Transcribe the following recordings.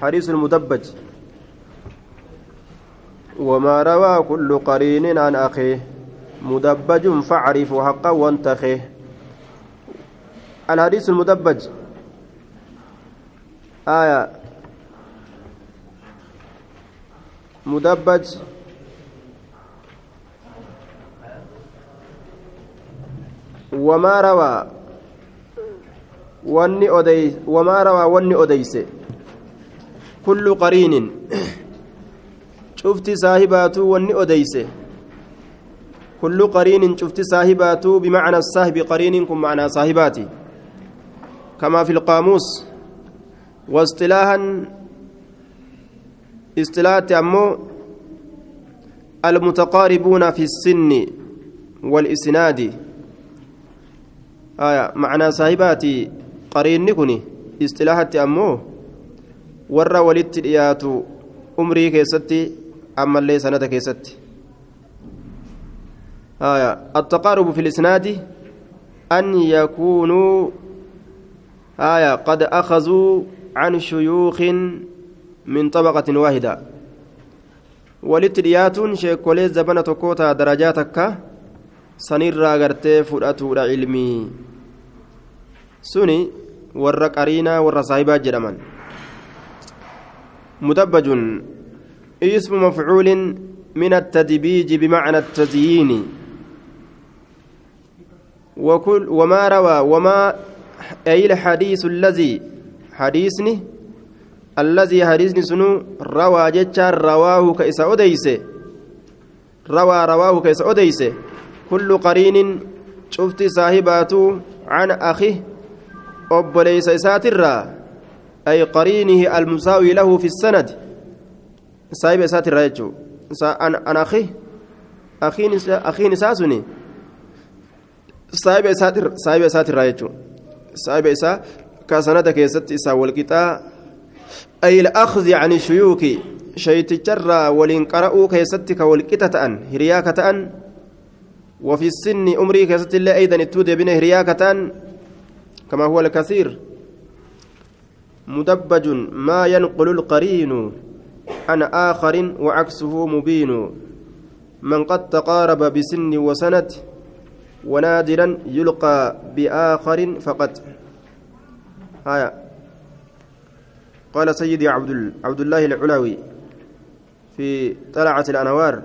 حديث المدبج. وما روى كل قرين عن أخيه. مدبج فاعرف حقا وانتخيه الحديث المدبج. آية. مدبج. وما روى. wanni odey wamaa rawaa wanni odeyse qariinin cufti saahibaatuu wanni odeyse kullu qariinin cufti saahibaatuu bimacna saahibi qariinin kun macnaa saahibaati kamaa fi lqaamuus واصطلاحا اصطلاحات أمو المتقاربون في السن والإسناد آية معنى صاحباتي kun istilaahatti ammoo warra walitti dhiyaatu umrii keessatti ammallee sanata keessatti. التقارب في الإسناد أن يكونوا آية قد أخذوا عن شيوخ من طبقة واحدة ولترياتون شيكولي زبنة كوتا درجاتك سنير راغرتي فرأتو علمي سني qariinaa warra saahibaa jedhaman. مدبج. اسم مفعول من التدبيج بمعنى التزيين. وكل وما روى وما أي الحديث الذي حديثني الذي حديثني سنو روى جتشار رواه كيس أديس روى رواه كيس أديس كل قرين شفت صاحباته عن أخيه obboleeysa isaatirraa ay qariinihi almusaawi lahu fi sanad saahiba isaatirraa jechuu an akhi akiin isaa suni saahiba isaatirraa jechuu saahiba isaa ka sanada keessatti isaa walqixaa ay الأخذ عن الشيوخ شيتجرى ولين قرأوا كيستك والقطة أن هرياكة أن وفي السن أمري كيست الله أيضا التود بين هرياكة أن كما هو الكثير مدبج ما ينقل القرين. عن آخر وعكسه مبين. من قد تقارب بسن وسند ونادرا يلقى بآخر فقط هايا قال سيدي عبد عبد الله العلوي في طلعة الأنوار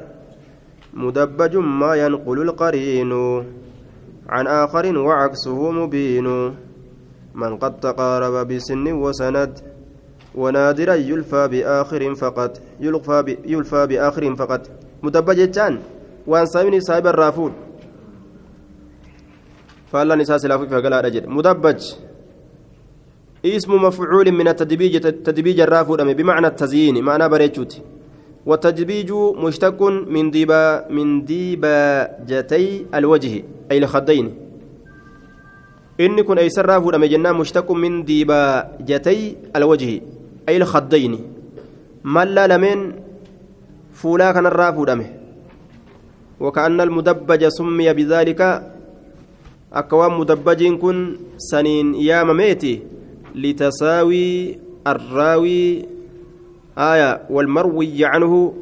مدبج ما ينقل القرين. عن آخر وعكسه مبين. من قد تقارب بسن وسند ونادرا يلفى بآخر فقط يلفى يلفى بآخر فقط مدبج جان وان سامني صاحب الرافود فالله نساس لافو فقال رجل مدبج. اسم مفعول من التدبيج تدبيج الرافود بمعنى التزيين معنى بريتشوت والتدبيج مشتق من ديبا من ديباجتي الوجه أي الخدين. Inni kun eeysarraa fuudhame jennaan mushtaqu min diibaajatay alwajhi ay ilkhaddayni mallaa lameen fuulaa kanarraa fuudhame وكأن المدبج سمي بذلك أكوان مدبجين كن سنين يا مميتي لتساوي الراوي آية والمروي عنه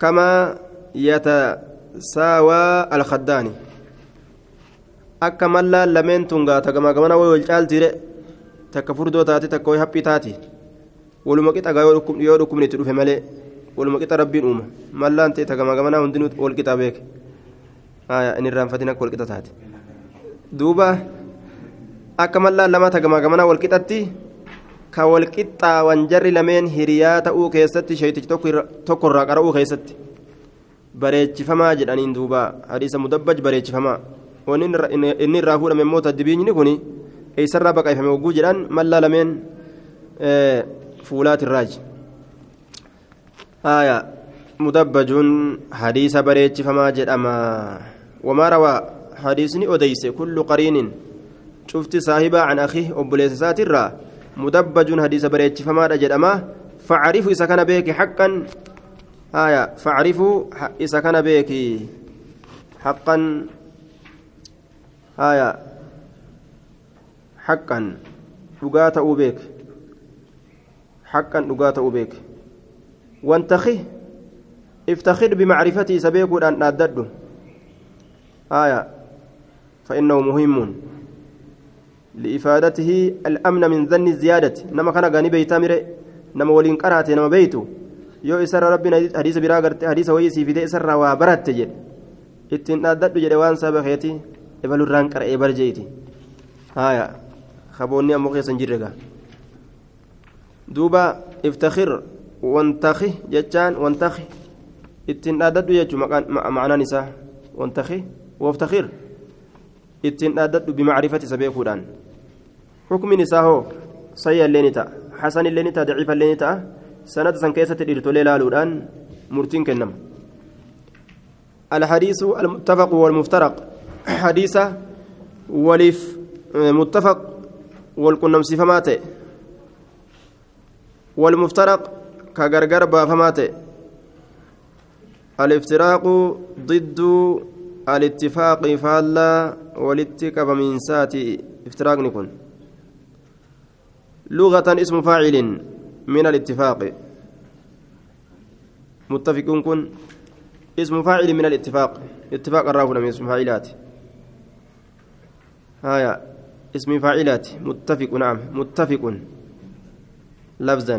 كما يتساوى الخداني akka mallaan lameen tungaa tagamaa gamana way wal caaltiire takka furdoo taate takka way haphii taati waluma qixa yoo dhukkubni itti dhufe malee waluma qixa rabbiin uuma mallaan ta'e tagamaa gamanaa hundinuu wal qixa beeke inni irraanfatiin akka wal qixa taate duuba akka mallaan lama tagamaa gamanaa wal qixatti ka wal qixxaawan jarri lameen hiriyaa ta'uu keessatti sheeytichi tokko irraa qara'uu keessatti bareechifamaa jedhaniin duuba hadiisa mudabbaj bareechifamaa. Wanni inni irraa fuudhame immoo tadbiinyi kun eessarraa baqaifame hogguu jedhan mallaa lameen fuulaatirraaji haya mudabbajuun hadiisa bareechifamaa jedhama wamaa rawaa hadiisni odeyse kullu qariinin cufti saahibaa can akhi obboleessa isaatirraa mudabbajuun hadiisa bareechifamaadha jedhama facrifu isa kana beeki haqqan haya facrifu isa kana beeki haqqan haya haqqan dhugaa ta'uu beek حقا نقاط أبيك وانتخي افتخر بمعرفتي سبيك أن أدده آية. فإنه مهم. لإفادته الأمن من ظن الزيادة. نما كان غني بيتامر نما ولين قرأت نما بيتو. يو إسر ربنا حديث برا غرت حديث ويسي في إسر وبرت تجد. dhaaddadhu jedhe waan saba keeti ebalurraan qara'ee barjeeti haya kaboonni ammoo keessan jirre gaa duuba iftakhir wantaki jechaan wantaki ittiin dhaaddadhu jechuu ma'anaan isaa wantaki waftakhir ittiin dhaaddadhu bimacrifati isa beekuudhaan xukmin isaa hoo sayya illee ni ta'a hasan illee ni ta'a daciifa illee ni ta'a sanada san keessatti dhiirtolee laaluudhaan murtiin kennama الحديث المتفق والمفترق حديثة ولف متفق والقنم فمات والمفترق كغرغر بافمات الافتراق ضد الاتفاق فالا والاتكب من ساتي افتراق نكون. لغة اسم فاعل من الاتفاق. متفقون كن. اسم فاعل من الاتفاق. اتفاق الرافع من اسم فاعلات. هايا اسم فاعلات. متفق نعم. متفق. لفظا.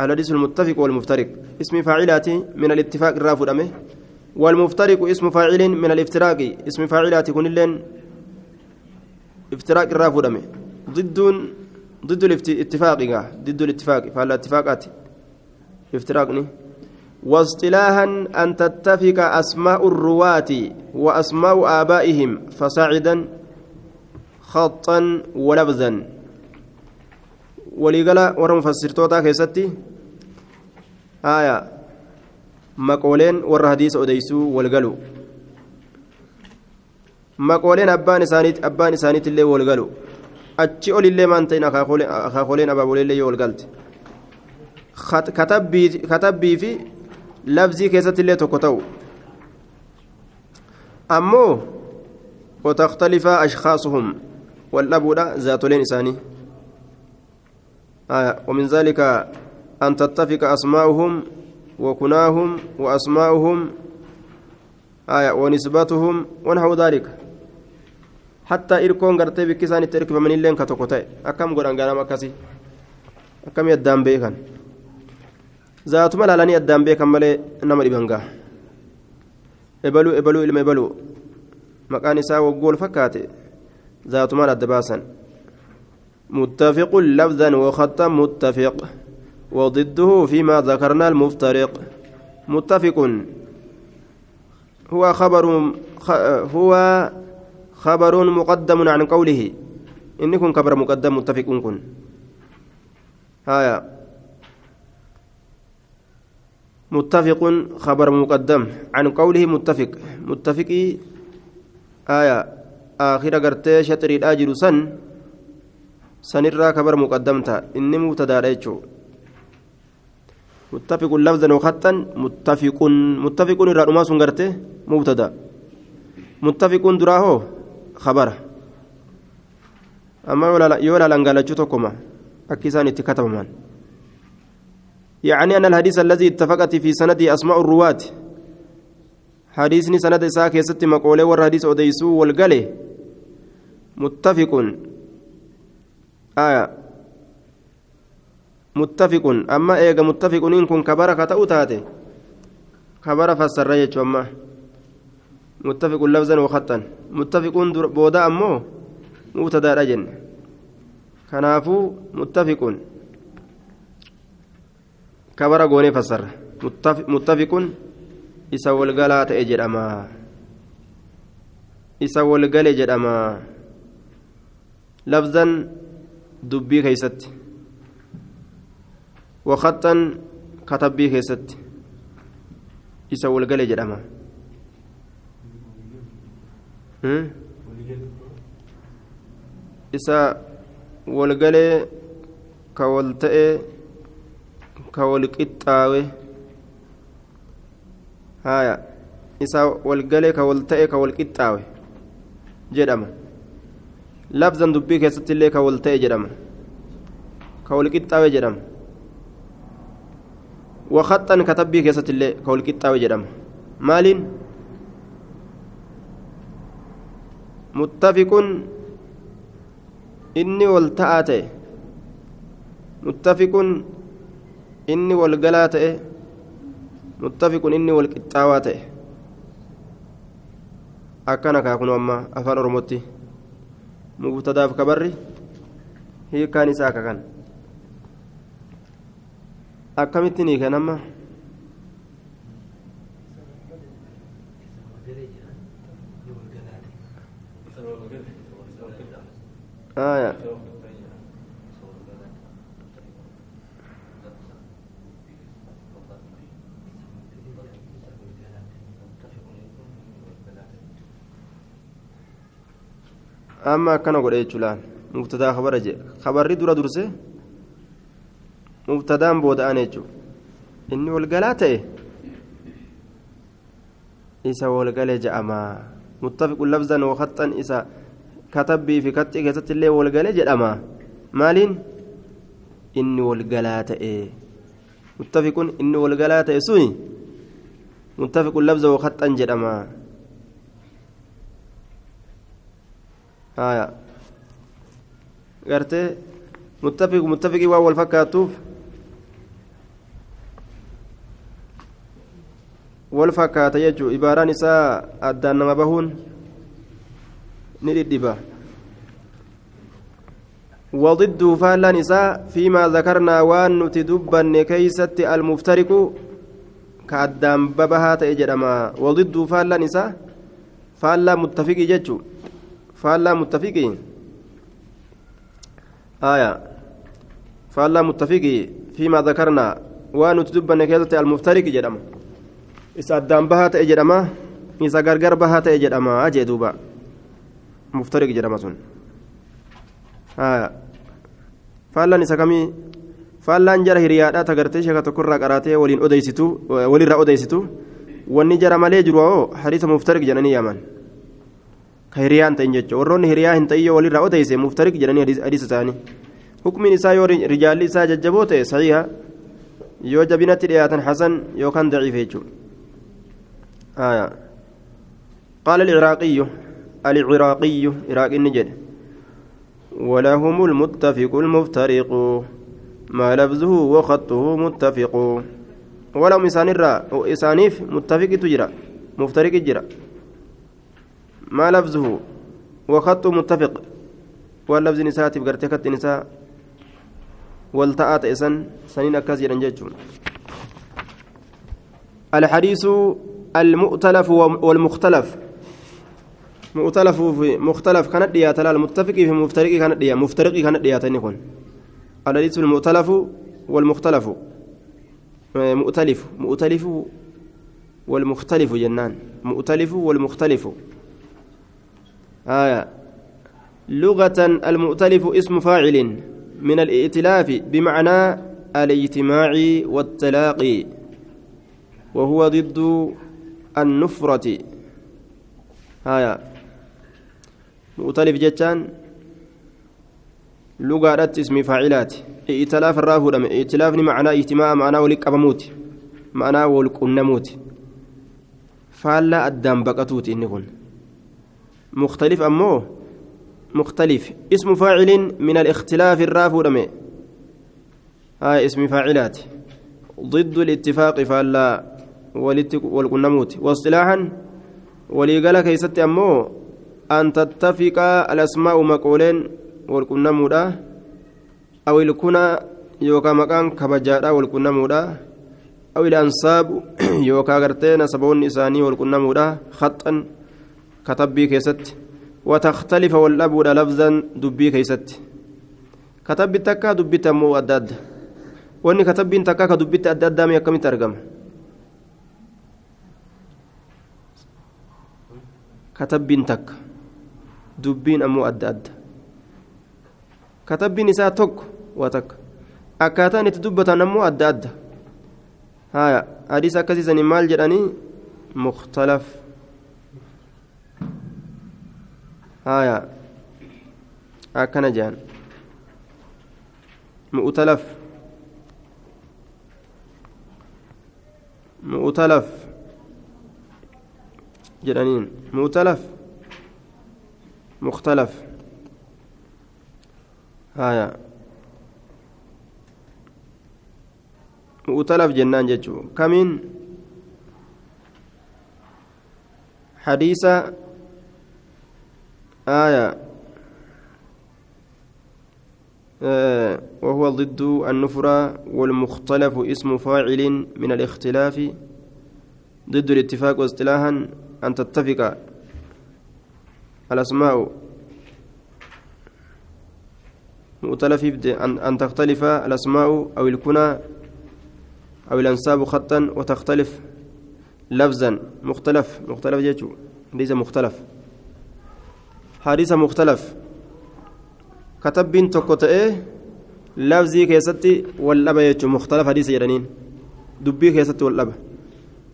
الحديث المتفق والمفترق. اسم فاعلات من الاتفاق الرافع والمفترق اسم فاعل من الافتراق. اسم فاعلات كن لين افتراق الرافع ضد ضد الاتفاق ضد الاتفاق. فهل اتفاقات؟ افتراقني واصطلاحا أن تتفق أسماء الرواة وأسماء آبائهم. فصاعدا خطا ولفظا ولقلا ورم فسرتوتا كيستي آية مقولين ور حديث أديسو والقلو مقولين أبان إسانيت أبان إسانيت اللي والقلو أتشي أولي اللي ما أنتين أخاخولين أبا بولي اللي والقلت كتبي كتبي في keessatti illee tokko ta'u ammoo وتختلف أشخاصهم. والأبودا ذاتولين إساني آه ومن ذلك أن تتفق أسماؤهم وكناهم وأسماؤهم آية ونسبتهم ونحو ذلك حتى إركون غرتي بكسان التركب من اللين كتوكوتاي أكم قران قرام أكسي أكم يدام بيكان zaatuma laalanii addaan beekan malee nama dhiban gaa? Ebaluu ebaluu ilma ebaluu. Maqaan isaa waggool fakkaate. Zaatumaan adda baasan متفق لفظا وخطأ متفق وضده فيما ذكرنا المفترق. متفق. هو خبر هو خبر مقدم عن قوله. إنكم خبر مقدم متفق كن. هايا. متفق خبر مقدم عن قوله متفق. متفق آية آخر قرتي شطر الآجر سن سنرى خبر مقدمتا إني مبتدا ريتشو متفق لفظا وخطا متفق متفق الرأي سن قرتي مبتدا متفق دراهو خبر أما يولا يولا لنقالتشو تكما أكيسان اتكتبمان يعني أن الحديث الذي اتفقت في سنده أسماء الرواة حديثني سند إساء كيست مقولة والحديث أديسو والقلي muttafiqun aya muttafiqun amma eega muttafiquniin kun kabara ka ta'u taate kabara fassarra jechu amma muttafiqun labzan wakattan muttafiquun booda ammoo mubtadaadha jenne kanaafuu muttafiqun kabara goonee fassarra muttafiqun isa walgalaa ta'e jedhama isa walgale jedhama lafzan dubbii keeysatti wakaxxan katabbii keessatti isa walgale jedhama isa walgalee ka wal ta'e ka wal qixxaawe haya isa walgalee ka wal ta'e ka wal qixxaawe jedhama illee ka wal ta'e jedhama ka wal qixxaawe jedhama وخطا كتبي كيست اللي كول كتاوي جدم مالين متفق إني والتآتي متفق إني والقلاتي متفق إني والقطاواتي akkana kaa kun amma afaan oromootti kabarri hiikaan isaa akka kan akkamitti ni kenama آية amma akkana godhe jechuudhaan mubtadaa kabara jee kabarri dura durse mubtadaan booda'an jechuudha inni walgalaa ta'e isa walgalee ja'amaa muttafiqun labzan waqaxxan isa katabbii fi kaxxii keessatti illee walgalee jedhama maaliin inni walgalaa ta'e muttafiqun inni walgalaa ta'e suni muttafiqun labza waqaxxan jedhama haya gartee muttafiq muttafiqii waan wal fakkaatuuf wal fakkaata jechuun ibaaraan isaa addaan nama bahuun ni dhidhiba وضده فالان إساء فيما ذكرنا وان نتدبن كيست المفترق كأدام ببها تأجرما وضده فالان إساء فالا متفق ججو فالا متفق آية فالا متفق فيما ذكرنا وان نتدبن كيست المفترق gargar bahaa ta'e jedhama jee duuba muftariq jedhama sun faallaan isa kamii faallaan jara hiriyaadhaa tagartee sheeka tokkorraa qaraatee waliin odeysitu walirraa odeysitu wanni jara malee jiru hoo hadiisa muftariq jedhanii yaaman ka hiriyaan ta'in jecha warroonni hiriyaa hin ta'iyyoo walirraa odeyse muftariq jedhanii hadiisa isaanii hukmiin isaa yoo rijaalli isaa jajjaboo ta'e sahiha yoo jabinatti dhiyaatan hasan yookaan daciife jechuudha قال العراقي العراقي عراق النجد ولهم المتفق المفترق ما لفظه وخطه متفق ولهم إسانيف متفق تجرى مفترق جرى ما لفظه وخطه متفق. واللفظ نساء تبقرتك النساء والتأت إسان سنين أكاسيرا جيتشون الحديث المؤتلف والمختلف. مؤتلف في مختلف كانت ديات المتفق في مفترق كانت ديات مفترق كانت ديات نكون الحديث المؤتلف والمختلف. مؤتلف مؤتلف والمختلف جنان. مؤتلف والمختلف. آية. لغة المؤتلف اسم فاعل من الائتلاف بمعنى الاجتماع والتلاقي وهو ضد النفرة. هايا مؤتلف جتان لغة اسم فاعلات. ائتلاف الرافو دم. ائتلاف معنى اجتماع معنى ولك أبموت. معنى ولك النموت فالا الدم بقتوت إنكن مختلف أمو مختلف. اسم فاعل من الاختلاف الرافو دم هاي اسم فاعلات. ضد الاتفاق فالا. والقنموت واصطلاحا. وليقال كيست أمو أن تتفق الأسماء مقولين والقنمودا أو الكنى يوكا مكان كبجادا والقنمودا أو الأنصاب يوكا غرتين سبون نساني والقنمودا خطا. كتبي كيست وتختلف والأبود لفظا دبي كيست كتبي تكا دبي تمو أداد ka dubbitti adda addaame akkamitti argama katabbiin takka dubbiin ammoo adda adda katabbiin isaa tokko waa takka akkaataan itti dubbatan ammoo adda adda haya hadiis akkasiisanii maal jedhanii mukhtalaf haya akkana jedhan mu'talaf mu'talaf jedhaniin mu'talaf mukhtalaf haya mu'talaf jennaan jechuu kamiin hadiisa آية. آه وهو ضد النفرة والمختلف اسم فاعل من الاختلاف. ضد الاتفاق واصطلاحا أن تتفق الأسماء. مؤتلف أن تختلف الأسماء أو الكنى أو الأنساب خطا وتختلف لفظا. مختلف. مختلف ليس مختلف. حديث مختلف. كتب تكوتئ لفظي كيستي واللبا مختلف حديث يدنين. دبي كيستي واللبا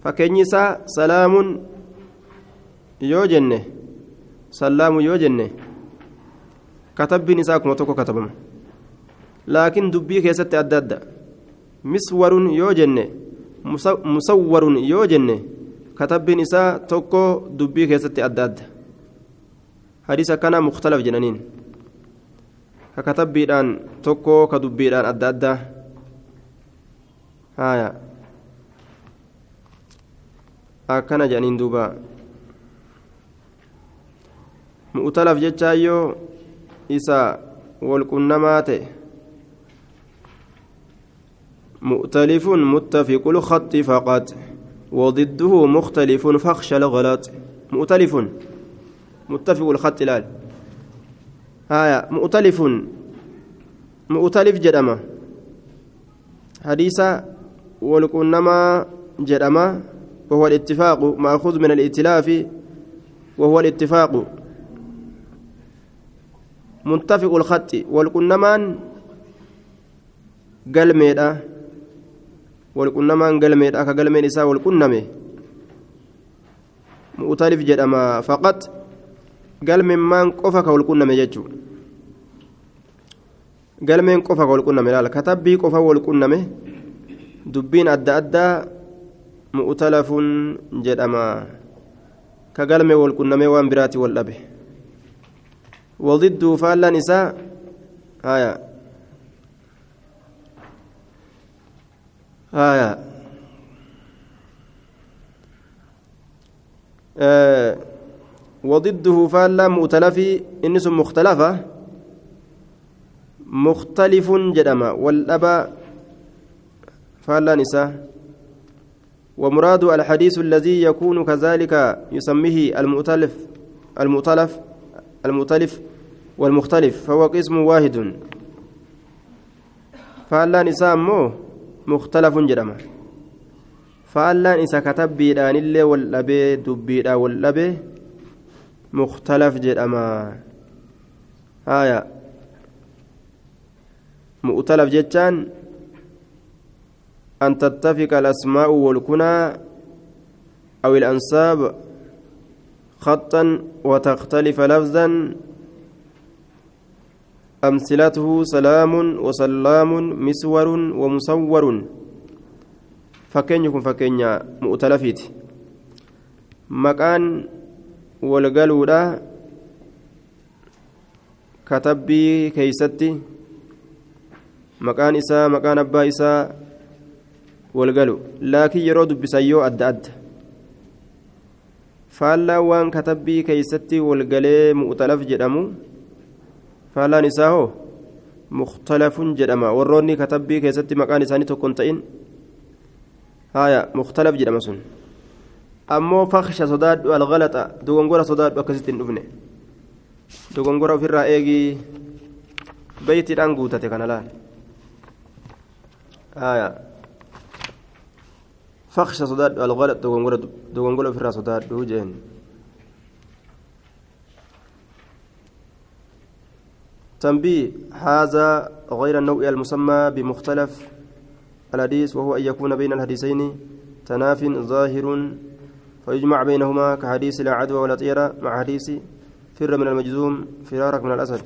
فكنيسا سلام يوجنه سلام يوجنه كتب نساء كما تكو كتبما لكن دبي كيستي أدى مسور yoo jenne katabbiin isaa tokko dubbii keessatti adda adda jedhaniin ka katabbiidhaan tokko ka dubbiidhaan adda addaa haya akkana jedhaniin duuba mu'talaf jechaayyoo isa walqunnamaa ta'e مؤتلف متفق الخط فقط وضده مختلف فاخشى الغلط مؤتلف متفق الخط لا هايا مؤتلف مؤتلف جدما. حديث ولكنما جدما وهو الاتفاق مأخوذ من الائتلاف وهو الاتفاق. متفق الخط والكنمان قلميدا walqunnamaan galmeedha akka galmeen isaa walqunname mu'utalif jedhama galmeen qofa ka walqunname jechuudha galmeen qofa ka walqunname laala katabbii qofa walqunname dubbiin adda addaa mu'utalafun jedhama ka galmee walqunname waan biraati wal dhabe wadidduu faallaan isaa haya آه وضده فالا مؤتلفي إنس مختلفة. مختلف جدما. والأبا فالا نساء. ومراد الحديث الذي يكون كذلك يسميه المؤتلف المؤتلف المؤتلف والمختلف فهو قسم واحد. فالا نساء مو مختلف جرما فالان إسا كتبيدان اللي والأبي دبيدا والأبي. مختلف جرما آية. مؤتلف جتان أن تتفق الأسماء والكنى أو الأنساب خطا وتختلف لفظا. أمثلته سلام وسلام مسور ومصور. فكين يكون فكين مؤتلفيت. مكان والقلودا كتبي كيستي مكان إساء مكان أبا إساء والقلو لكن يرود بسيو أد أد فالا وان كتبي كيستي والقلي مؤتلف جدمو faalaan isaa hoo mukhtalafun jedhama warroonni katabbii keessatti maqaan isaanii tokko hin ta'in haya mukhtalaf jedhama sun ammoo faksha sodaadhu algalaxa dogongora sodaadhu akkasitti hin dhufne dogongora ofirraa eegii beeytiidhaan guutate kana laal faksha sodaadhu algalaxa dogongora ofirraa sodaadhu jeen تنبيه هذا غير النوع المسمى بمختلف الحديث وهو أن يكون بين الحديثين تناف ظاهر فيجمع بينهما كحديث لا عدوى ولا طيرة مع حديث فر من المجذوم فرارك من الأسد.